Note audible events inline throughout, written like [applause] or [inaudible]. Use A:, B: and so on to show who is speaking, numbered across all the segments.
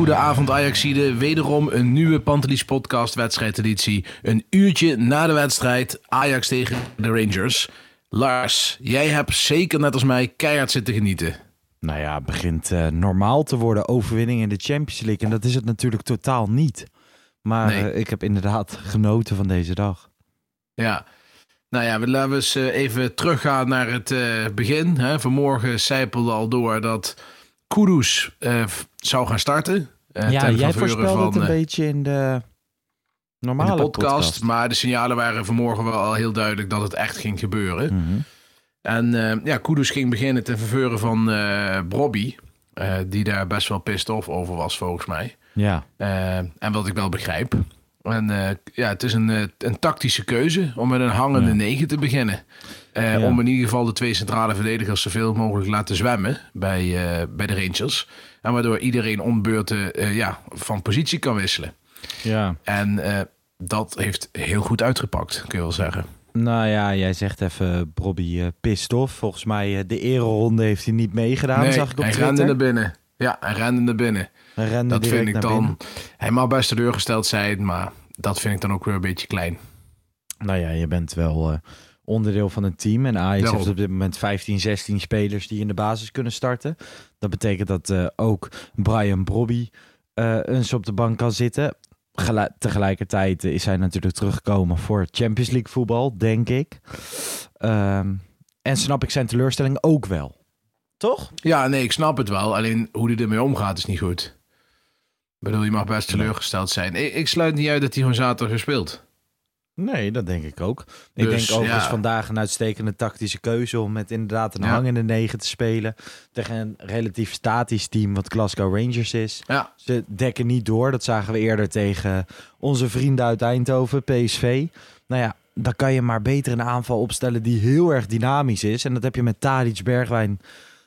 A: Hele goede avond Ajaxide. Wederom een nieuwe Pantelis podcast wedstrijdeditie. Een uurtje na de wedstrijd Ajax tegen de Rangers. Lars, jij hebt zeker net als mij keihard zitten genieten.
B: Nou ja, het begint eh, normaal te worden overwinning in de Champions League. En dat is het natuurlijk totaal niet. Maar
A: Nee.
B: eh, ik heb inderdaad genoten van deze dag.
A: Ja. Nou ja, laten we eens eh, even teruggaan naar het begin. Hè. Vanmorgen zijpelde al door dat Kudus eh, zou gaan starten. Eh,
B: ja, jij voorspelde het een
A: eh,
B: beetje in de
A: in
B: normale
A: de podcast, Maar de signalen waren vanmorgen wel al heel duidelijk dat het echt ging gebeuren.
B: Mhm.
A: En ja, Kudus ging beginnen ten verveuren van Brobby. eh, die daar best wel pissed off over was, volgens mij.
B: Ja,
A: en wat ik wel begrijp. En ja, het is een, een tactische keuze om met een hangende
B: Ja.
A: negen te beginnen. Eh,
B: Ja.
A: Om in ieder geval de twee centrale verdedigers zoveel mogelijk laten zwemmen bij, eh, bij de Rangers. En waardoor iedereen om beurten eh, ja, van positie kan wisselen.
B: ja.
A: En dat heeft heel goed uitgepakt, kun je wel zeggen.
B: Nou ja, jij zegt even Bobby off. Volgens mij de ereronde heeft hij niet meegedaan,
A: nee,
B: zag ik op
A: hij
B: Twitter.
A: rende naar binnen. Ja, hij rende naar binnen.
B: Hij rende
A: Dat vind ik dan...
B: binnen.
A: Hij mag best teleurgesteld zijn, maar dat vind ik dan ook weer een beetje klein.
B: Nou ja, je bent wel onderdeel van een team. En Ajax
A: Daarom.
B: heeft op dit moment 15, 16 spelers die in de basis kunnen starten. Dat betekent dat eh, ook Brian Brobby eh, eens op de bank kan zitten. Tegelijkertijd eh, is hij natuurlijk teruggekomen voor Champions League voetbal, denk ik. Ehm, en snap ik zijn teleurstelling ook wel. Toch?
A: Ja, nee, ik snap het wel. Alleen hoe hij ermee omgaat is niet goed. Ik bedoel, je mag best teleurgesteld zijn. Ik, ik sluit niet uit dat hij gewoon zaterdag gespeeld.
B: Nee, dat denk ik ook. Ik
A: Dus,
B: denk overigens
A: ja.
B: vandaag een uitstekende tactische keuze om met inderdaad een
A: Ja.
B: hangende negen te spelen. Tegen een relatief statisch team wat Glasgow Rangers is.
A: Ja,
B: Ze dekken niet door. Dat zagen we eerder tegen onze vrienden uit Eindhoven, PSV. Nou ja, dan kan je maar beter een aanval opstellen die heel erg dynamisch is. En dat heb je met Tadic, Bergwijn,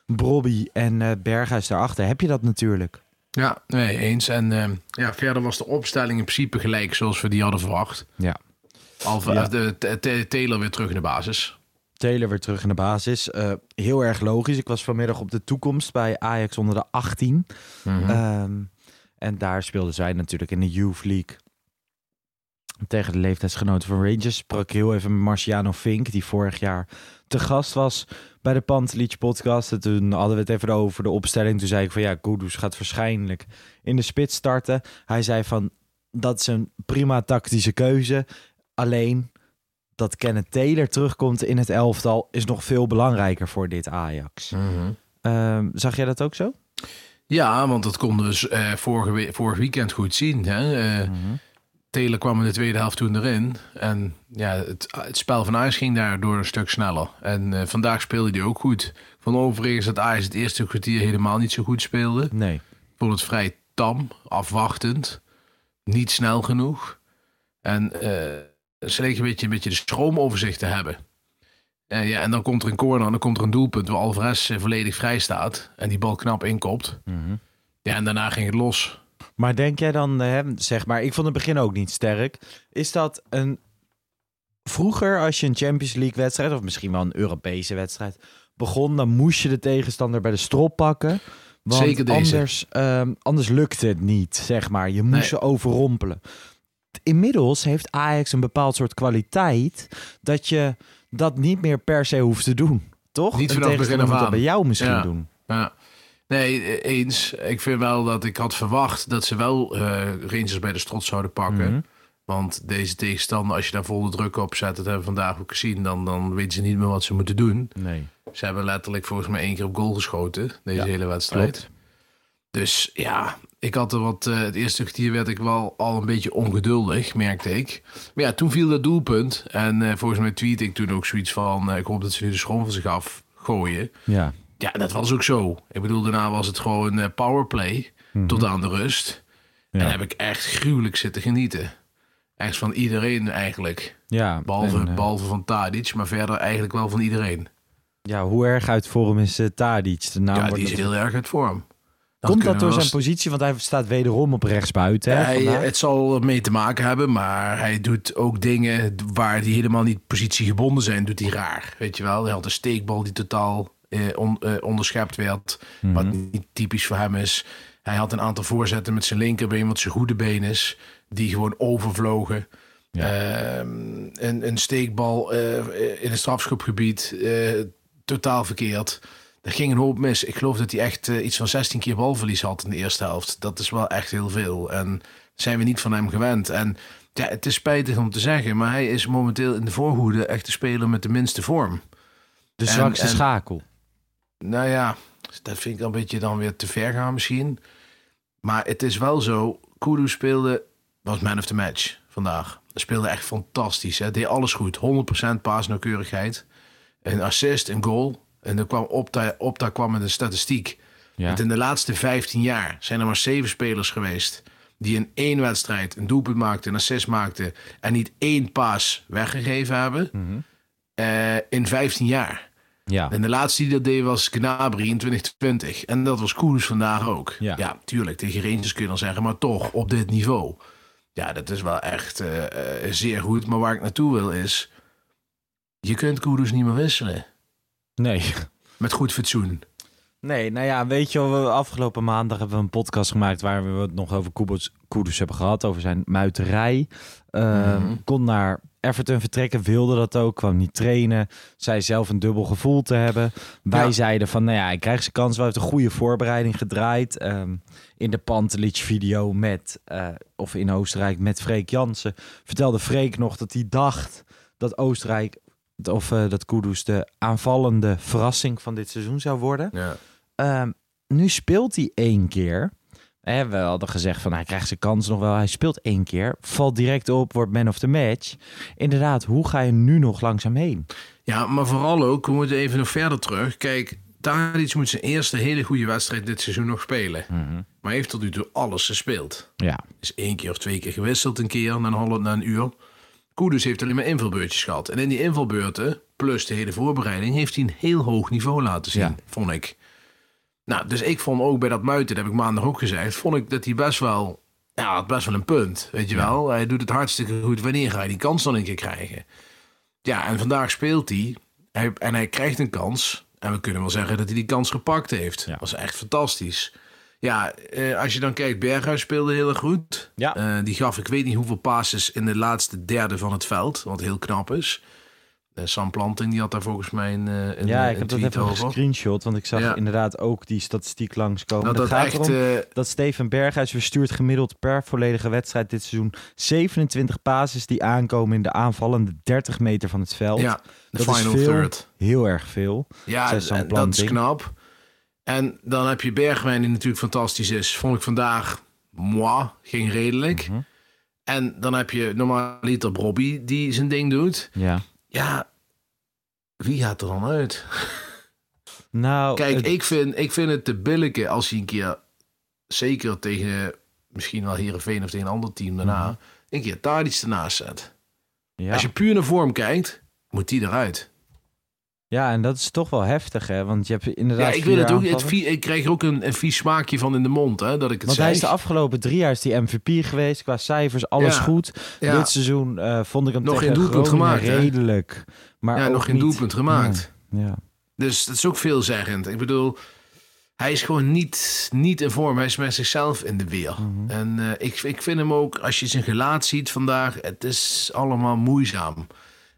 B: Brobby en eh, Berghuis daarachter. Heb je dat natuurlijk.
A: ja nee, eens. En eh, ja, verder was de opstelling in principe gelijk zoals we die hadden verwacht.
B: Ja.
A: Al
B: Ja.
A: de, Taylor weer terug in de basis.
B: Taylor weer terug in de basis. Eh, heel erg logisch. Ik was vanmiddag op de toekomst bij Ajax onder de 18. Ehm, en daar speelden zij natuurlijk in de Youth League. Tegen de leeftijdsgenoten van Rangers. Sprak heel even met Marciano Fink, die vorig jaar te gast was bij de Pantelich podcast. En toen hadden we het even over de opstelling. Toen zei ik van ja, Kudus gaat waarschijnlijk in de spits starten. Hij zei van dat is een prima tactische keuze. Alleen dat Kenneth Taylor terugkomt in het elftal is nog veel belangrijker voor dit Ajax. Ehm, zag jij dat ook zo?
A: Ja, want dat konden we eh, vorige we- vorig weekend goed zien. Hè? Eh, Taylor kwam in de tweede helft toen erin. En ja, het, het spel van Ajax ging daardoor een stuk sneller. En eh, vandaag speelde hij ook goed. Van overigens dat Ajax het eerste kwartier helemaal niet zo goed speelde.
B: Nee.
A: Ik vond het vrij tam, afwachtend. Niet snel genoeg. En eh ze leek een beetje, een beetje de stroom over zich te hebben. En, ja, en dan komt er een corner en dan komt er een doelpunt waar Alvarez eh, volledig vrij staat. En die bal knap inkopt. Ja, en daarna ging het los.
B: Maar denk jij dan, eh, zeg maar, ik vond het begin ook niet sterk. Is dat een. Vroeger, als je een Champions League wedstrijd, of misschien wel een Europese wedstrijd, begon, dan moest je de tegenstander bij de strop pakken. Want
A: Zeker deze.
B: Anders, ehm, anders lukte het niet, zeg maar. Je moest
A: Nee.
B: ze overrompelen. Inmiddels heeft Ajax een bepaald soort kwaliteit dat je dat niet meer per se hoeft te doen. Toch?
A: Niet vanaf begin
B: tegenstander
A: af
B: dat
A: aan.
B: bij jou misschien
A: Ja.
B: doen.
A: Ja. Nee, eens. Ik vind wel dat ik had verwacht dat ze wel eh, Rangers bij de strot zouden pakken.
B: Mhm.
A: Want deze tegenstander, als je daar volle druk op zet, dat hebben we vandaag ook gezien, dan, dan weten ze niet meer wat ze moeten doen.
B: Nee.
A: Ze hebben letterlijk volgens mij één keer op goal geschoten, deze
B: Ja,
A: hele wedstrijd.
B: klopt.
A: Dus ja, ik had er wat. eh, het eerste kwartier werd ik wel al een beetje ongeduldig, merkte ik. Maar ja, toen viel dat doelpunt. En eh, volgens mij tweet ik toen ook zoiets van: eh, ik hoop dat ze nu de schroom van zich af gooien.
B: Ja.
A: Ja, dat was ook zo. Ik bedoel, daarna was het gewoon powerplay tot aan de rust.
B: Mhm. Ja.
A: En heb ik echt gruwelijk zitten genieten. Echt van iedereen eigenlijk.
B: Ja,
A: Behalve,
B: en, eh,
A: behalve van Tadic, maar verder eigenlijk wel van iedereen.
B: ja, hoe erg uit vorm is uh, Tadic? De naam
A: ja, die is heel erg uit vorm.
B: Komt dat door zijn positie? Want hij staat wederom op rechtsbuiten. hè,
A: Hij, het zal ermee te maken hebben, maar hij doet ook dingen waar die helemaal niet positiegebonden zijn, doet hij raar. Weet je wel, hij had een steekbal die totaal eh, on- eh, onderschept werd, wat niet typisch voor hem is. Hij had een aantal voorzetten met zijn linkerbeen, wat zijn goede been is, die gewoon overvlogen. Ehm, een, een steekbal eh, in het strafschopgebied, eh, totaal verkeerd. Er ging een hoop mis. Ik geloof dat hij echt eh, iets van 16 keer balverlies had in de eerste helft. Dat is wel echt heel veel. En zijn we niet van hem gewend. En ja, het is spijtig om te zeggen, maar hij is momenteel in de voorhoede echt de speler met de minste vorm.
B: de
A: en-
B: zwakste
A: en-
B: schakel.
A: Nou ja, dat vind ik een beetje dan weer te ver gaan misschien. Maar het is wel zo, Kudu speelde, was man of the match vandaag. Hij speelde echt fantastisch. Hè? Deed alles goed. 100% paasnauwkeurigheid. Een assist, een goal. En dan kwam Opta, Opta kwam met een statistiek.
B: Ja.
A: Dat in de laatste 15 jaar zijn er maar zeven spelers geweest... die in één wedstrijd een doelpunt maakten, een assist maakten... en niet één paas weggegeven hebben. Eh, in 15 jaar.
B: Ja.
A: En de laatste die dat deed was Gnabry in 2020. En dat was Koers vandaag ook.
B: Ja.
A: Ja. tuurlijk, tegen Rangers kun je dan zeggen, maar toch op dit niveau. Ja, dat is wel echt eh, eh, zeer goed. Maar waar ik naartoe wil is, je kunt Koers niet meer wisselen.
B: Nee.
A: Met goed fatsoen.
B: Nee, nou ja, weet je wel, afgelopen maandag hebben we een podcast gemaakt waar we het nog over Kudus hebben gehad, over zijn muiterij. Eh,
A: Mhm.
B: Kon naar Everton vertrekken, wilde dat ook, kwam niet trainen. Zei zelf een dubbel gevoel te hebben. Wij
A: Ja.
B: zeiden van, nou ja, hij krijgt zijn kans. We hebben een goede voorbereiding gedraaid. Ehm, in de Pantelic video met, eh, of in Oostenrijk met Freek Jansen, vertelde Freek nog dat hij dacht dat Oostenrijk, of eh, dat Kudus de aanvallende verrassing van dit seizoen zou worden.
A: Ja.
B: Ehm, nu speelt hij één keer. Hè, we hadden gezegd van hij krijgt zijn kans nog wel. Hij speelt één keer. Valt direct op, wordt man of the match. Inderdaad, hoe ga je nu nog langzaam heen?
A: ja, maar vooral ook, we moeten even nog verder terug. Kijk, Tadic moet zijn eerste hele goede wedstrijd dit seizoen nog spelen. Maar hij heeft tot nu toe alles gespeeld.
B: Ja,
A: is één keer of twee keer gewisseld een keer na een, half, na een uur. Koeders heeft alleen maar invalbeurtjes gehad. En in die invalbeurten, plus de hele voorbereiding, heeft hij een heel hoog niveau laten zien,
B: Ja.
A: vond ik. Nou, dus ik vond ook bij dat muiten, dat heb ik maandag ook gezegd, vond ik dat hij best wel, ja, had best wel een punt, weet je wel. Hij doet het hartstikke goed. Wanneer ga je die kans dan een keer krijgen? Ja, en vandaag speelt hij, hij en hij krijgt een kans. En we kunnen wel zeggen dat hij die kans gepakt heeft.
B: Ja.
A: Dat was echt fantastisch. Ja, eh, als je dan kijkt, Berghuis speelde heel erg goed.
B: Ja.
A: Eh, die gaf ik weet niet hoeveel passes in de laatste derde van het veld, wat heel knap is. Eh, Sam Planting, die had daar volgens mij een, een,
B: ja
A: een
B: ik heb dat even
A: over.
B: gescreenshot. Want ik zag
A: Ja.
B: inderdaad ook die statistiek langskomen.
A: Nou,
B: Het
A: dat
B: gaat
A: echt,
B: erom dat Steven Berghuis verstuurt gemiddeld per volledige wedstrijd dit seizoen 27 passes die aankomen in de aanvallende 30 meter van het veld.
A: ja, de
B: dat is
A: final
B: veel,
A: third.
B: heel erg veel.
A: Ja, dat is knap. En dan heb je Bergwijn, die natuurlijk fantastisch is. Vond ik vandaag, moi, ging redelijk.
B: Mhm.
A: En dan heb je normaliter Bobby, die zijn ding doet.
B: Ja.
A: Ja, wie gaat er dan uit?
B: Nou,
A: Kijk,
B: het-
A: ik, vind, ik vind het te billijke als hij een keer, zeker tegen misschien wel Herenveen of tegen een ander team daarna, een keer Tadic ernaast zet.
B: Mhm. ja.
A: Als je puur naar vorm kijkt, moet die eruit.
B: Ja, en dat is toch wel heftig, hè? Want je hebt
A: Ja,
B: inderdaad.
A: ik, weet
B: vier
A: het ook, het ik krijg er ook een, een vies smaakje van in de mond, hè, dat ik het
B: Want
A: zeg.
B: hij is de afgelopen drie jaar is die MVP geweest. Qua cijfers, alles
A: Ja.
B: goed.
A: Ja.
B: Dit seizoen eh, vond ik hem
A: Nog geen doelpunt
B: Groningen
A: gemaakt, hè?
B: redelijk. Maar
A: ja, nog geen
B: niet-
A: doelpunt gemaakt.
B: Ja.
A: Dus dat is ook veelzeggend. Ik bedoel, hij is gewoon niet, niet in vorm. Hij is met zichzelf in de weer.
B: Mhm.
A: En eh, ik, ik vind hem ook, als je zijn gelaat ziet vandaag, het is allemaal moeizaam.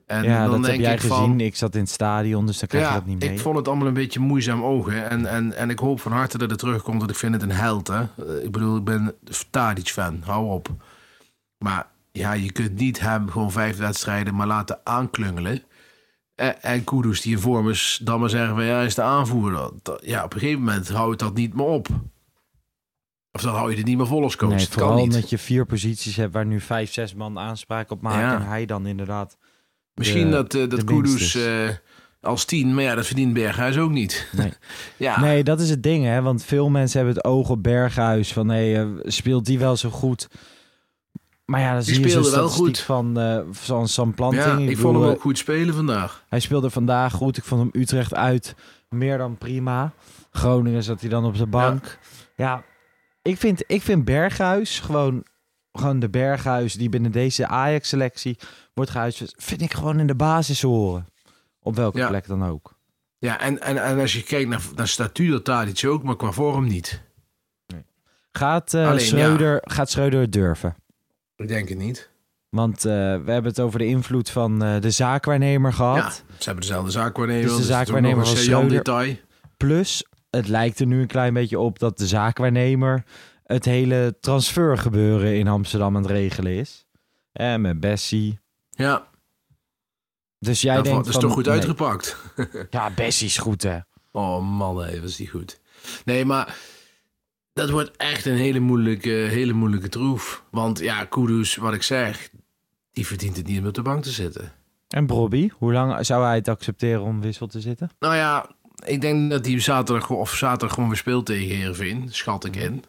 A: En
B: ja,
A: dan
B: dat
A: denk
B: heb jij
A: ik
B: gezien.
A: van,
B: Ik zat in het stadion, dus dan krijg je dat niet mee.
A: ik vond het allemaal een beetje moeizaam ogen. En, en, en ik hoop van harte dat het terugkomt, want ik vind het een held. Hè? Eh, Ik bedoel, ik ben Tadic-fan, hou op. Maar ja, je kunt niet hem gewoon vijf wedstrijden maar laten aanklungelen. En, en Kudus die in vorm is, dan maar zeggen van ja, hij is de aanvoerder. Dat- Ja, op een gegeven moment houdt dat niet meer op. Of dan hou je het niet meer vol als coach.
B: nee,
A: dat kan
B: vooral
A: niet.
B: omdat je vier posities hebt waar nu vijf, zes man aanspraak op maken.
A: Ja.
B: En hij dan inderdaad...
A: Misschien
B: de-
A: dat, eh, dat Kudus eh, als tien, maar ja, dat verdient Berghuis ook niet. [laughs]
B: Nee.
A: ja,
B: Nee, dat is het ding, hè. Want veel mensen hebben het oog op Berghuis. Van, hé, eh, speelt die wel zo goed? Maar ja, dan
A: Die
B: zie je zo'n
A: wel goed.
B: van, eh van Sam Planting.
A: ja, ik, vond hem ook goed spelen vandaag.
B: Hij speelde vandaag goed. Ik vond hem Utrecht uit meer dan prima. Groningen zat hij dan op de bank. Ja, ik, vind, ik vind Berghuis gewoon, gewoon de Berghuis die binnen deze Ajax-selectie wordt gehuisvest. Vind ik gewoon in de basis horen. Op welke
A: Ja.
B: plek dan ook.
A: Ja, en, en, en als je kijkt naar, naar statuur, dat Tadic ook, maar qua vorm niet.
B: Gaat, eh
A: Alleen,
B: Schreuder, gaat Schreuder het durven?
A: Ik denk het niet.
B: Want eh, we hebben het over de invloed van eh, de zaakwaarnemer gehad.
A: Ja, ze hebben dezelfde zaakwaarnemer.
B: Dus de
A: is
B: zaakwaarnemer was Schreuder.
A: detail.
B: Plus, het lijkt er nu een klein beetje op dat de zaakwaarnemer het hele transfergebeuren in Amsterdam aan het regelen is. En met Bessie.
A: Ja,
B: Dus jij
A: dat,
B: denkt
A: dat is
B: van,
A: toch goed
B: nee.
A: uitgepakt. [laughs]
B: Ja, Bessie is goed hè.
A: Oh man, nee, was die goed. Nee, maar dat wordt echt een hele moeilijke, hele moeilijke troef. Want ja, Kudus, wat ik zeg, die verdient het niet om op de bank te zitten.
B: En Bobby, hoe lang zou hij het accepteren om wissel te zitten?
A: Nou ja, ik denk dat hij zaterdag of zaterdag gewoon weer speelt tegen Heerenveen, schat ik in.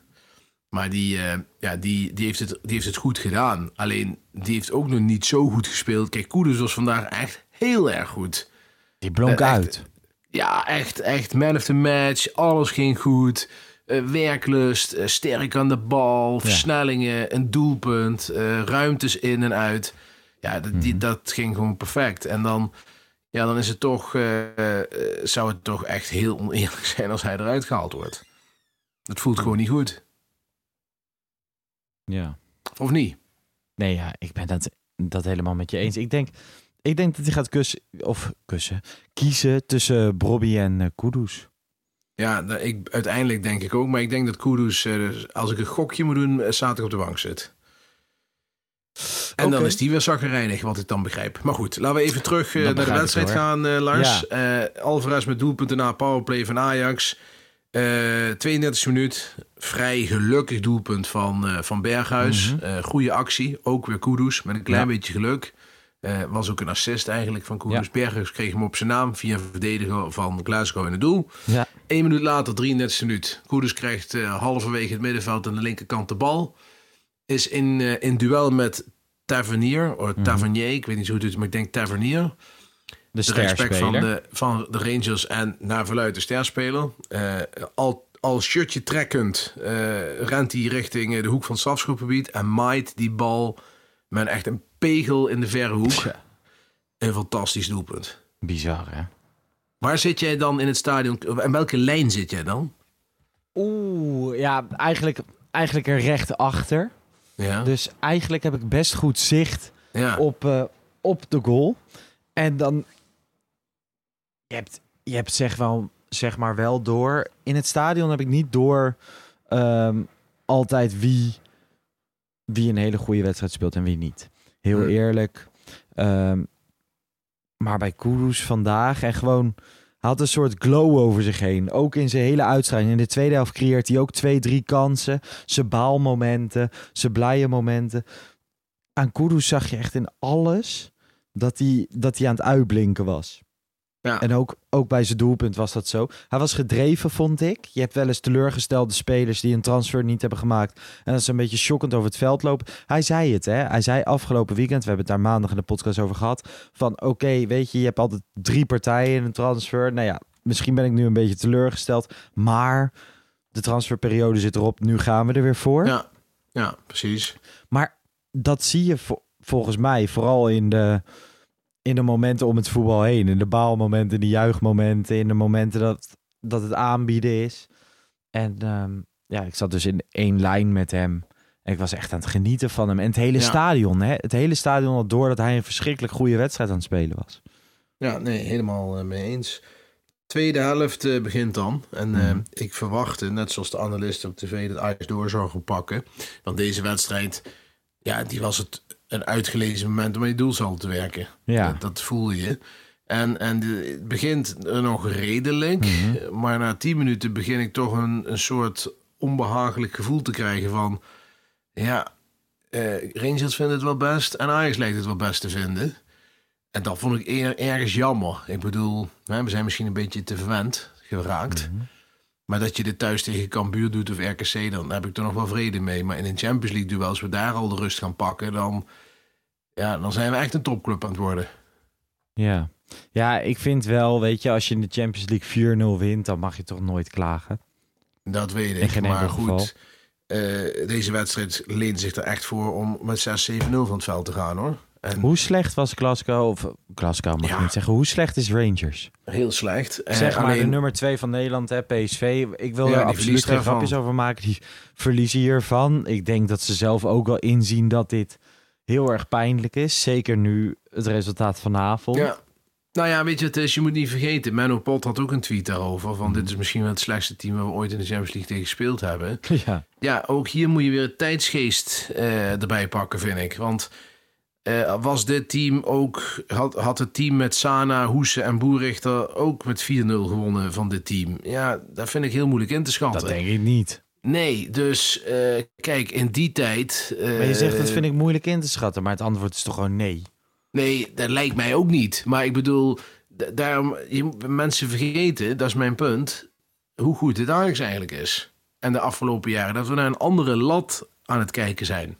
A: Maar die, eh, ja, die, die, heeft het, die heeft het goed gedaan. Alleen, die heeft ook nog niet zo goed gespeeld. Kijk, Kudus was vandaag echt heel erg goed.
B: Die blonk
A: Eh,
B: uit.
A: Ja, echt, echt man of the match. Alles ging goed. Eh, werklust, sterk aan de bal, versnellingen, een doelpunt, ruimtes in en uit. Ja, dat, die, dat ging gewoon perfect. En dan, ja, dan is het toch, zou het toch echt heel oneerlijk [laughs] zijn als hij eruit gehaald wordt. Het voelt gewoon niet goed.
B: Ja.
A: Of niet?
B: Nee, ja, ik ben dat, dat helemaal met je eens. Ik denk, ik denk dat hij gaat kussen, of kussen, kiezen tussen Bobby en eh, Kudus.
A: Ja, nou, ik, uiteindelijk denk ik ook. Maar ik denk dat Kudus, eh, als ik een gokje moet doen, eh, zaterdag op de bank zit. En dan is die weer zaggerijnig, wat ik dan begrijp. Maar goed, laten we even terug naar de wedstrijd gaan, Lars. Eh Alvarez met doelpunten na powerplay van Ajax. Eh 32 minuut. Vrij gelukkig doelpunt van, eh, van Berghuis. Eh goede actie. Ook weer Kudus met een klein
B: Mhm. Ja.
A: beetje geluk. Eh, was ook een assist eigenlijk van Kudus.
B: Ja.
A: Berghuis kreeg hem op zijn naam via een verdediger van Glasgow in het doel.
B: Ja.
A: Eén minuut later, 33 minuut. Koeders krijgt eh, halverwege het middenveld aan de linkerkant de bal. Is in, eh, in duel met Tavernier, of Tavernier, ik weet niet zo goed, het is, maar ik denk Tavernier.
B: De
A: De rechtsback van de, van de Rangers en naar verluid de sterspeler. Eh, al, al shirtje trekkend eh, rent hij richting eh, de hoek van het strafschopgebied en maait die bal met echt een pegel in de verre hoek.
B: Tja.
A: Een fantastisch doelpunt.
B: Bizar, hè?
A: Waar zit jij dan in het stadion? En welke lijn zit jij dan?
B: Oeh, ja, eigenlijk, eigenlijk er recht achter.
A: Ja.
B: Dus eigenlijk heb ik best goed zicht
A: ja.
B: op, eh, op de goal. En dan... Je hebt, je hebt zeg, wel, zeg maar wel door... In het stadion heb ik niet door ehm, altijd wie, wie een hele goede wedstrijd speelt en wie niet. Heel
A: Hmm.
B: eerlijk. Ehm, maar bij Kudus vandaag en gewoon... Had een soort glow over zich heen. Ook in zijn hele uitstraling. In de tweede helft creëert hij ook twee, drie kansen. Zijn baalmomenten, zijn blije momenten. Aan Kudus zag je echt in alles dat hij, dat hij aan het uitblinken was.
A: Ja.
B: En ook, ook bij zijn doelpunt was dat zo. Hij was gedreven, vond ik. Je hebt wel eens teleurgestelde spelers die een transfer niet hebben gemaakt. En dat ze een beetje shockend over het veld lopen. Hij zei het, hè. Hij zei afgelopen weekend, we hebben het daar maandag in de podcast over gehad. Van oké, weet je, je hebt altijd drie partijen in een transfer. Nou ja, misschien ben ik nu een beetje teleurgesteld. Maar de transferperiode zit erop. Nu gaan we er weer voor.
A: Ja, ja, precies.
B: Maar dat zie je vo- volgens mij vooral in de, in de momenten om het voetbal heen. In de baalmomenten, in de juichmomenten, in de momenten dat, dat het aanbieden is. En ehm, ja, ik zat dus in één lijn met hem. En ik was echt aan het genieten van hem. En het hele
A: Ja.
B: stadion, hè? Het hele stadion had door dat hij een verschrikkelijk goede wedstrijd aan het spelen was.
A: Ja, nee, helemaal eh, mee eens. Tweede helft eh, begint dan. En eh,
B: Mhm.
A: ik verwachtte, net zoals de analisten op tv, dat Ajax door zou gaan pakken. Want deze wedstrijd, ja, die was het een uitgelezen moment om in je doelsaldo te werken.
B: Ja.
A: Dat, dat voelde je. En, en de- het begint nog redelijk.
B: Mhm.
A: Maar na tien minuten begin ik toch een, een soort onbehagelijk gevoel te krijgen van... Ja, eh, Rangers vinden het wel best en Ajax lijkt het wel best te vinden. En dat vond ik eer, ergens jammer. Ik bedoel, hè, we zijn misschien een beetje te verwend geraakt. Maar dat je dit thuis tegen Cambuur doet of RKC, dan heb ik er nog wel vrede mee. Maar in een Champions League duel, als we daar al de rust gaan pakken, dan, ja, dan zijn we echt een topclub aan het worden.
B: Ja. ja, ik vind wel, weet je, als je in de Champions League 4-0 wint, dan mag je toch nooit klagen.
A: Dat weet ik. Maar goed, eh, deze wedstrijd leent zich er echt voor om met 6-7-0 van het veld te gaan hoor. En
B: Hoe slecht was Glasgow, of Glasgow mag
A: Ja.
B: ik niet zeggen, hoe slecht is Rangers?
A: heel slecht. Eh,
B: zeg maar de nummer 2 van Nederland, hè, PSV. Ik wil
A: Ja,
B: er absoluut geen grapjes over maken. Die verliezen hiervan. Ik denk dat ze zelf ook wel inzien dat dit heel erg pijnlijk is. Zeker nu het resultaat vanavond.
A: Ja. Nou ja, weet je, het is, je moet niet vergeten. Menno Pot had ook een tweet daarover. Van dit is misschien wel het slechtste team waar we ooit in de Champions League tegen gespeeld hebben. [laughs]
B: ja.
A: Ja, ook hier moet je weer het tijdsgeest eh, erbij pakken, vind ik. Want eh, was dit team ook, had, had het team met Sana, Hoese en Boerichter ook met 4-0 gewonnen van dit team? Ja, dat vind ik heel moeilijk in te schatten.
B: Dat denk ik niet.
A: Nee, dus eh, kijk, in die tijd. eh,
B: Maar je zegt dat vind ik moeilijk in te schatten. Maar het antwoord is toch gewoon nee.
A: Nee, dat lijkt mij ook niet. Maar ik bedoel, daarom, je, mensen vergeten, dat is mijn punt, hoe goed dit Ajax eigenlijk is. En de afgelopen jaren, dat we naar een andere lat aan het kijken zijn.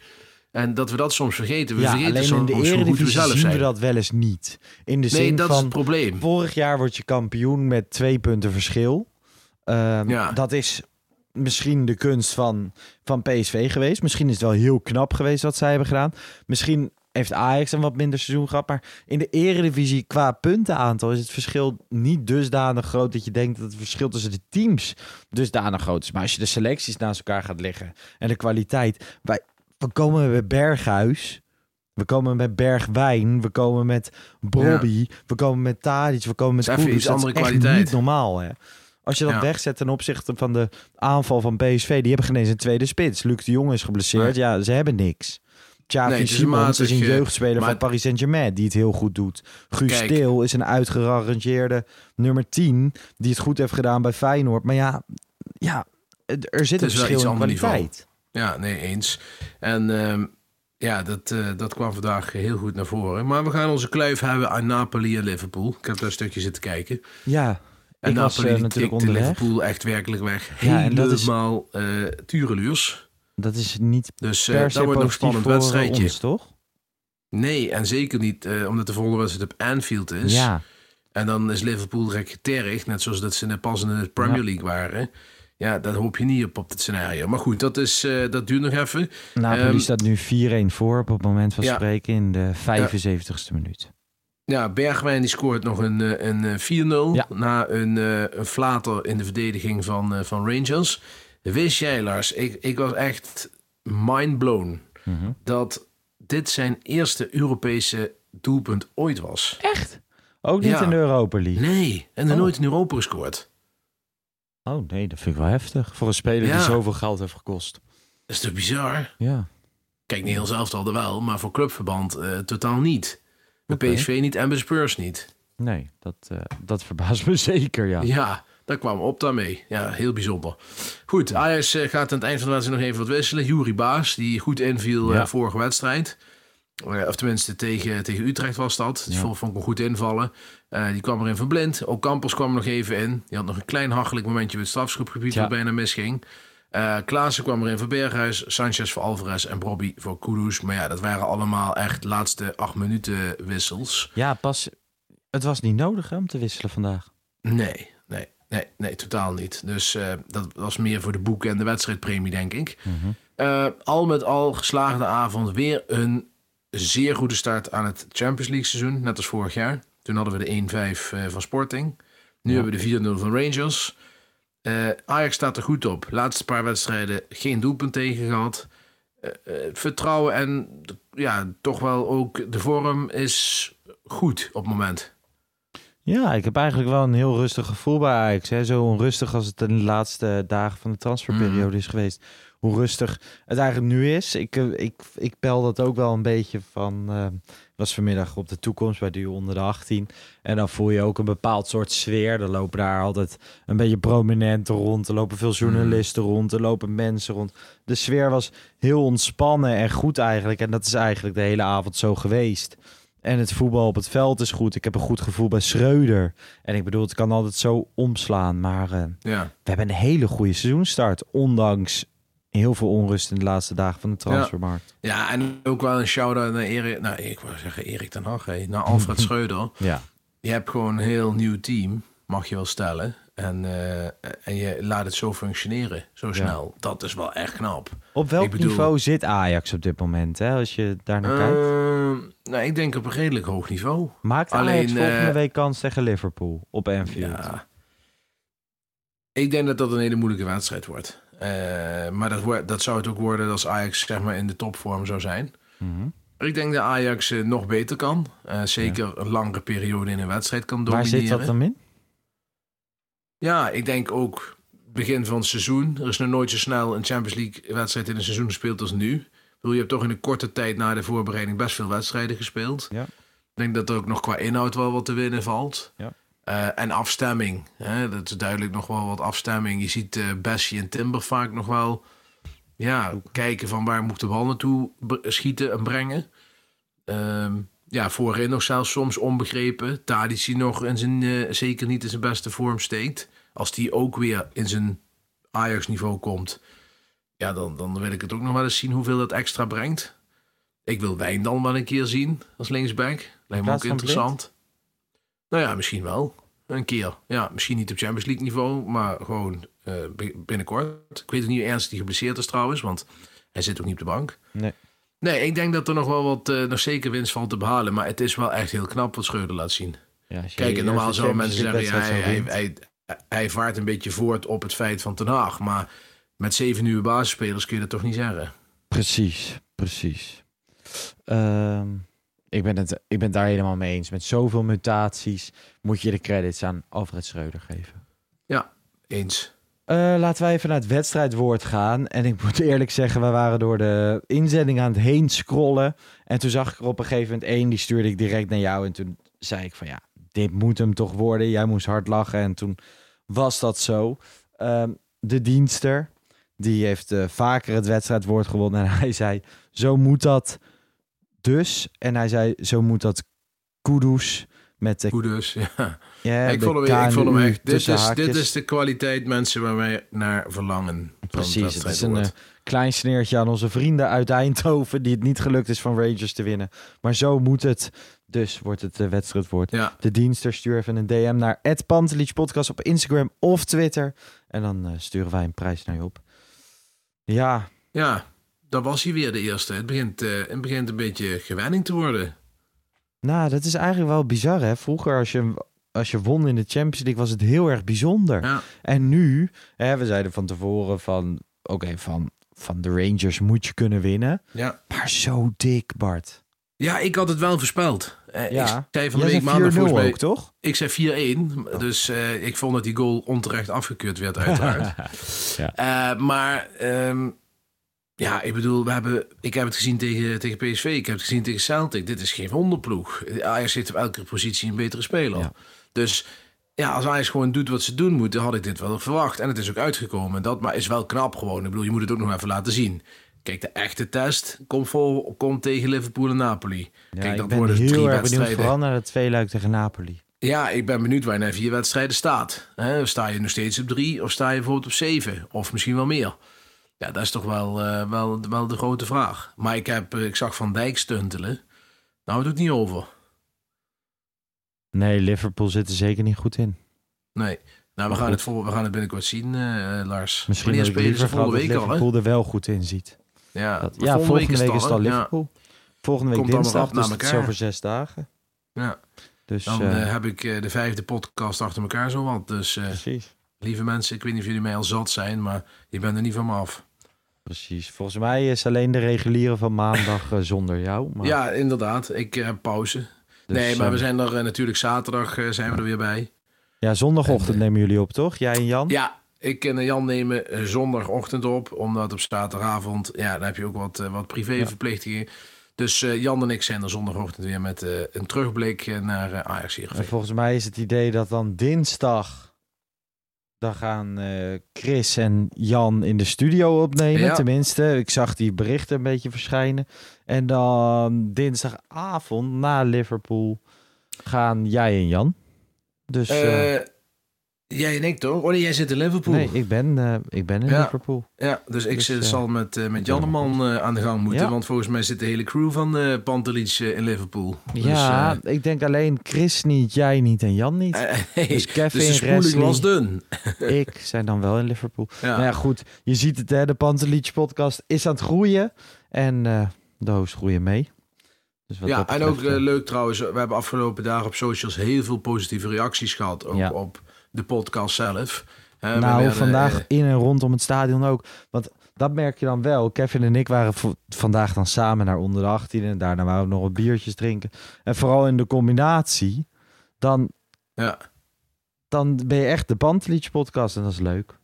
A: En dat we dat soms vergeten. We
B: ja,
A: vergeten
B: alleen
A: soms
B: in de eredivisie
A: zelf
B: zien
A: zijn.
B: we dat wel eens niet. In de
A: nee,
B: zin
A: dat is
B: van,
A: het probleem.
B: vorig jaar word je kampioen met twee punten verschil. Ehm,
A: Ja.
B: Dat is misschien de kunst van, van PSV geweest. Misschien is het wel heel knap geweest wat zij hebben gedaan. Misschien heeft Ajax een wat minder seizoen gehad. Maar in de eredivisie qua puntenaantal is het verschil niet dusdanig groot... dat je denkt dat het verschil tussen de teams dusdanig groot is. Maar als je de selecties naast elkaar gaat leggen en de kwaliteit... Wij, we komen bij Berghuis... We komen met Bergwijn, we komen met Bobby, we komen met Tadic, we komen met
A: is
B: Kudus.
A: iets
B: Dat is
A: andere
B: echt
A: kwaliteit.
B: niet normaal, hè? Als je dat
A: Ja.
B: wegzet ten opzichte van de aanval van PSV, die hebben geen eens een tweede spits. Luc de Jong is geblesseerd, ja, ze hebben niks. Xavi
A: Nee, is
B: Simons is een
A: eh,
B: jeugdspeler
A: maar-
B: van Paris Saint-Germain die het heel goed doet. Guus is een uitgerangeerde nummer 10 die het goed heeft gedaan bij Feyenoord. Maar ja, ja er zit een
A: is
B: verschil in
A: niveau. Ja, nee, eens. En ehm, ja, dat, eh, dat kwam vandaag heel goed naar voren. Maar we gaan onze kluif hebben aan Napoli en Liverpool. Ik heb daar een stukje zitten kijken.
B: Ja,
A: En
B: ik was
A: Napoli
B: eh, natuurlijk onderweg.
A: Liverpool echt werkelijk weg.
B: Ja, en dat is-
A: Helemaal eh tureluurs.
B: Dat is niet
A: Dus
B: per se
A: dat wordt nog spannend
B: voor
A: wedstrijdje.
B: ons, toch?
A: Nee, en zeker niet eh, omdat de volgende wedstrijd op Anfield is.
B: Ja,
A: En dan is Liverpool direct getergd. Net zoals dat ze net pas in de Premier
B: Ja.
A: League waren. Ja, daar hoop je niet op op dit scenario. Maar goed, dat, is, eh, dat duurt nog even.
B: Napoli
A: Ehm,
B: staat nu 4-1 voor op het moment van
A: ja.
B: spreken in de 75ste minuut.
A: Ja, Bergwijn die scoort nog een, eh, een eh, 4-0
B: Ja.
A: na een, eh, een flater in de verdediging van, eh, van Rangers. Wist jij, Lars, ik, ik was echt mind blown
B: Mhm.
A: dat dit zijn eerste Europese doelpunt ooit was.
B: Echt? Ook niet
A: Ja.
B: in de Europa League?
A: Nee, en er
B: Oh.
A: nooit in Europa gescoord.
B: Oh nee, dat vind ik wel heftig. Voor een speler
A: Ja.
B: die zoveel geld heeft gekost.
A: Dat is toch bizar?
B: Ja.
A: Kijk, Nederlands elftal er wel, maar voor clubverband eh, totaal niet. Bij
B: Oké.
A: PSV niet en bij Spurs niet.
B: Nee, dat, eh, dat verbaast me [laughs] zeker, ja.
A: Ja, daar kwam op daarmee. Ja, heel bijzonder. Goed, Ajax eh, gaat aan het eind van de wedstrijd nog even wat wisselen. Jury Baas, die goed inviel eh, vorige wedstrijd. Of tenminste, tegen, tegen Utrecht was dat. Die
B: Ja.
A: vond, vond ik hem goed invallen. Eh, die kwam erin verblind. Ook Campos kwam nog even in. Die had nog een klein hachelijk momentje bij het strafschopgebied...
B: Ja.
A: wat bijna misging. Eh Klaassen kwam erin voor Berghuis. Sanchez voor Alvarez en Bobby voor Kudus. Maar ja, dat waren allemaal echt laatste acht minuten wissels.
B: Ja, pas... Het was niet nodig hè, om te wisselen vandaag.
A: Nee, nee, nee, nee, totaal niet. Dus eh, dat was meer voor de boeken en de wedstrijdpremie, denk ik. Eh, al met al geslaagde avond. Weer een zeer goede start aan het Champions League seizoen. Net als vorig jaar. Toen hadden we de 1-5 eh, van Sporting. Nu
B: Ja.
A: hebben we de 4-0 van Rangers. Eh, Ajax staat er goed op. Laatste paar wedstrijden geen doelpunt tegen gehad. Eh, vertrouwen en ja, toch wel ook de vorm is goed op het moment.
B: Ja, ik heb eigenlijk wel een heel rustig gevoel bij Ajax. Hè. Zo onrustig als het in de laatste dagen van de transferperiode
A: Mhm.
B: is geweest. Hoe rustig het eigenlijk nu is. Ik, eh, ik, ik pel dat ook wel een beetje van... eh, was vanmiddag op de toekomst bij Duo onder de 18. En dan voel je ook een bepaald soort sfeer. Er lopen daar altijd een beetje prominenten rond. Er lopen veel journalisten rond. Er lopen mensen rond. De sfeer was heel ontspannen en goed eigenlijk. En dat is eigenlijk de hele avond zo geweest. En het voetbal op het veld is goed. Ik heb een goed gevoel bij Schreuder. En ik bedoel, het kan altijd zo omslaan. Maar eh,
A: Ja.
B: we hebben een hele goede seizoenstart. Ondanks heel veel onrust in de laatste dagen van de transfermarkt.
A: ja, en ook wel een shout-out naar Erik. Nou, ik wou zeggen Erik ten Hag. Naar Alfred [laughs] Schreuder.
B: Ja.
A: Je hebt gewoon een heel nieuw team, mag je wel stellen. En, eh, en je laat het zo functioneren, zo snel. Dat is wel echt knap.
B: Op welk
A: bedoel-
B: niveau zit Ajax op dit moment? Hè? Als je daar naar kijkt.
A: Eh, nou, ik denk op een redelijk hoog niveau.
B: Maakt
A: alleen,
B: Ajax volgende
A: eh,
B: week kans tegen Liverpool op Anfield?
A: Ja. Ik denk dat dat een hele moeilijke wedstrijd wordt. Eh, maar dat, dat zou het ook worden als Ajax zeg maar, in de topvorm zou zijn.
B: Mhm.
A: Ik denk dat Ajax eh, nog beter kan. Eh, zeker een langere periode in een wedstrijd kan
B: Waar
A: domineren.
B: zit dat dan in?
A: Ja, ik denk ook begin van het seizoen. Er is nog nooit zo snel een Champions League wedstrijd in een seizoen gespeeld als nu. Ik bedoel, je hebt toch in een korte tijd na de voorbereiding best veel wedstrijden gespeeld.
B: Ja.
A: Ik denk dat er ook nog qua inhoud wel wat te winnen valt.
B: Ja.
A: Eh, en afstemming. Hè? Dat is duidelijk nog wel wat afstemming. Je ziet eh Bessie en Timber vaak nog wel ja, kijken van waar moet de bal naartoe schieten en brengen. Ehm, ja, voorin nog zelfs soms onbegrepen. Tadic die nog in zijn, eh, zeker niet in zijn beste vorm steekt. Als die ook weer in zijn Ajax-niveau komt, ja, dan, dan wil ik het ook nog wel eens zien hoeveel dat extra brengt. Ik wil Wijn dan wel een keer zien als linksback. Lijkt me ook interessant. Nou ja, misschien wel. Een keer. Ja, misschien niet op Champions League niveau, maar gewoon eh, bi- binnenkort. Ik weet ook niet ernstig hij geblesseerd is trouwens, want hij zit ook niet op de bank.
B: Nee.
A: Nee, ik denk dat er nog wel wat, eh, nog zeker winst valt te behalen. Maar het is wel echt heel knap wat Schreuder laat zien.
B: Ja,
A: Kijk, normaal zouden mensen zeggen, ja, hij, hij, hij vaart een beetje voort op het feit van Ten Haag. Maar met zeven nieuwe basisspelers kun je dat toch niet zeggen.
B: Precies, precies. Ehm, ik, ben het, ik ben het daar helemaal mee eens. Met zoveel mutaties moet je de credits aan Alfred Schreuder geven.
A: Eens.
B: Eh, laten wij even naar het wedstrijdwoord gaan. En ik moet eerlijk zeggen, we waren door de inzending aan het heen scrollen. En toen zag ik er op een gegeven moment één, die stuurde ik direct naar jou. En toen zei ik van ja, dit moet hem toch worden. Jij moest hard lachen en toen was dat zo. Ehm, de dienster, die heeft eh, vaker het wedstrijdwoord gewonnen. [laughs] En hij zei, zo moet dat dus. En hij zei, zo moet dat kudus. Met de,
A: Goed dus, ja.
B: ja,
A: ik,
B: de
A: vond hem, ik vond hem echt... Dit is, dit is de kwaliteit mensen waar wij naar verlangen.
B: Precies, het is een eh, klein sneertje aan onze vrienden uit Eindhoven... die het niet gelukt is van Rangers te winnen. Maar zo moet het. Dus wordt het uh, wedstrijdwoord.
A: Ja,
B: De dienster stuur even een DM naar Pantelich Podcast op Instagram of Twitter. En dan eh, sturen wij een prijs naar je op. Ja,
A: ja, dat was hij weer de eerste. Het begint, eh, het begint een beetje gewenning te worden.
B: nou, dat is eigenlijk wel bizar, hè? Vroeger, als je, als je won in de Champions League, was het heel erg bijzonder.
A: Ja,
B: En nu, hè, we zeiden van tevoren van... Oké, van, van de Rangers moet je kunnen winnen.
A: ja.
B: Maar zo dik, Bart.
A: ja ik had het wel voorspeld. Eh,
B: Ja.
A: Ik zei van de week
B: zei 4-0
A: maandag volgens mij...
B: ook, toch?
A: Ik zei 4-1, dus eh, ik vond dat die goal onterecht afgekeurd werd uiteraard. [laughs] Eh, maar ehm, ja, ik bedoel, we hebben, ik heb het gezien tegen, tegen PSV, ik heb het gezien tegen Celtic. Dit is geen wonderploeg. Ajax heeft op elke positie een betere speler.
B: Ja.
A: Dus ja, als Ajax gewoon doet wat ze doen moeten, had ik dit wel verwacht. En het is ook uitgekomen. Dat maar is wel knap gewoon. Ik bedoel, je moet het ook nog even laten zien. Kijk, de echte test komt, vol, komt tegen Liverpool en Napoli.
B: Ja,
A: Kijk,
B: ik
A: dat
B: ben
A: worden
B: heel
A: drie
B: erg benieuwd
A: wedstrijden.
B: vooral naar het tweeluik tegen Napoli.
A: Ja, ik ben benieuwd waar je na vier wedstrijden staat. Sta je nog steeds op drie of sta je bijvoorbeeld op zeven? Of misschien wel meer? Ja, dat is toch wel, eh, wel, wel de grote vraag. Maar ik, heb, eh, ik zag Van Dijk stuntelen. Nou, het doet niet over.
B: Nee, Liverpool zit er zeker niet goed in.
A: Nee. Nou, we gaan, het we gaan het binnenkort zien, eh, Lars.
B: Misschien
A: Wanneer spelen ze
B: gehad
A: volgende
B: dat
A: week al, hè?
B: Liverpool er wel goed in ziet.
A: Ja,
B: Dat, ja, volgende, week is het al? Liverpool. Volgende week
A: Komt
B: dinsdag, dus het is over zes dagen.
A: Ja.
B: Dus
A: Dan heb ik de vijfde podcast achter elkaar zo wat. Dus
B: precies.
A: lieve mensen, ik weet niet of jullie mij al zat zijn, maar je bent er niet van me af.
B: Precies. Volgens mij is alleen de reguliere van maandag eh, zonder jou. Maar,
A: Ja, inderdaad. Ik heb pauze.
B: dus,
A: nee, maar
B: eh,
A: we zijn er eh, natuurlijk zaterdag eh, zijn we er weer bij.
B: Ja, zondagochtend
A: en, eh,
B: nemen jullie op, toch? Jij en Jan?
A: Ja, ik en Jan nemen eh, zondagochtend op, omdat op zaterdagavond, ja, dan heb je ook wat, eh, wat privéverplichtingen. Dus eh, Jan en ik zijn er zondagochtend weer met eh, een terugblik eh, naar eh, Ajax
B: En volgens mij is het idee dat dan dinsdag... Dan gaan eh, Chris en Jan in de studio opnemen.
A: Ja.
B: Tenminste, ik zag die berichten een beetje verschijnen. En dan dinsdagavond na Liverpool gaan jij en Jan. Dus Eh,
A: jij en ik toch? Oh nee, jij zit in Liverpool.
B: nee, ik ben, eh, ik ben in
A: Ja.
B: Liverpool.
A: Ja, dus ik
B: Dus,
A: zit-
B: eh,
A: zal met, eh, met Janneman aan de gang moeten.
B: Ja.
A: Want volgens mij zit de hele crew van Pantelic eh, in Liverpool.
B: ja,
A: Dus,
B: ik denk alleen Chris niet, jij niet en Jan niet. [laughs]
A: hey,
B: Dus Kevin,
A: dus de was dun. [laughs]
B: ik zijn dan wel in Liverpool.
A: Ja.
B: Nou ja, goed. Je ziet het, hè. De Pantelic podcast is aan het groeien. En de host groeien mee. Dus wat
A: ja, en ook leuk trouwens. We hebben afgelopen dagen op socials heel veel positieve reacties gehad. Ook
B: Ja.
A: op de podcast zelf. Eh,
B: nou,
A: werden,
B: vandaag
A: eh,
B: in en rondom het stadion ook. Want dat merk je dan wel. Kevin en ik waren vandaag dan samen naar onder de 18. En daarna waren we nog wat biertjes drinken. En vooral in de combinatie. Dan,
A: ja,
B: dan ben je echt de Pantelic podcast. En dat is leuk.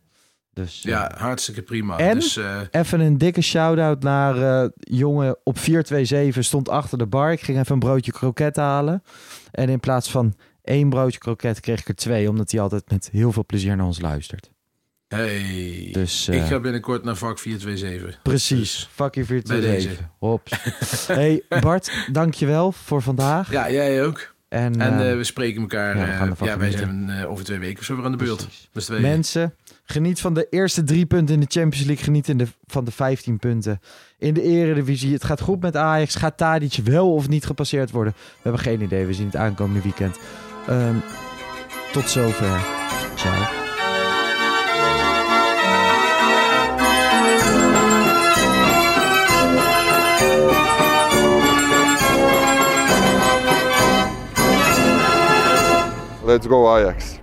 B: Dus eh,
A: ja, hartstikke prima.
B: En?
A: Dus eh,
B: Even een dikke shout-out naar eh, jongen op 427 stond achter de bar. Ik ging even een broodje kroket halen. En in plaats van één broodje kroket kreeg ik er twee. Omdat hij altijd met heel veel plezier naar ons luistert.
A: hey,
B: Dus eh,
A: ik ga binnenkort naar vak 427.
B: precies.
A: Dus, bij
B: 427. Hops. [laughs] hey Bart, dankjewel voor vandaag.
A: ja, jij ook.
B: En,
A: En
B: eh,
A: eh, we spreken elkaar.
B: ja, we
A: eh,
B: gaan ervan
A: ja, wij zijn eh, over twee weken of zo weer aan de beurt. Dus.
B: Mensen, geniet van de eerste drie punten in de Champions League. Geniet in de, van de 15 punten in de Eredivisie. Het gaat goed met Ajax. Gaat Tadic wel of niet gepasseerd worden? We hebben geen idee. We zien het aankomende weekend. Ehm, tot zover. Ciao.
C: Let's go Ajax.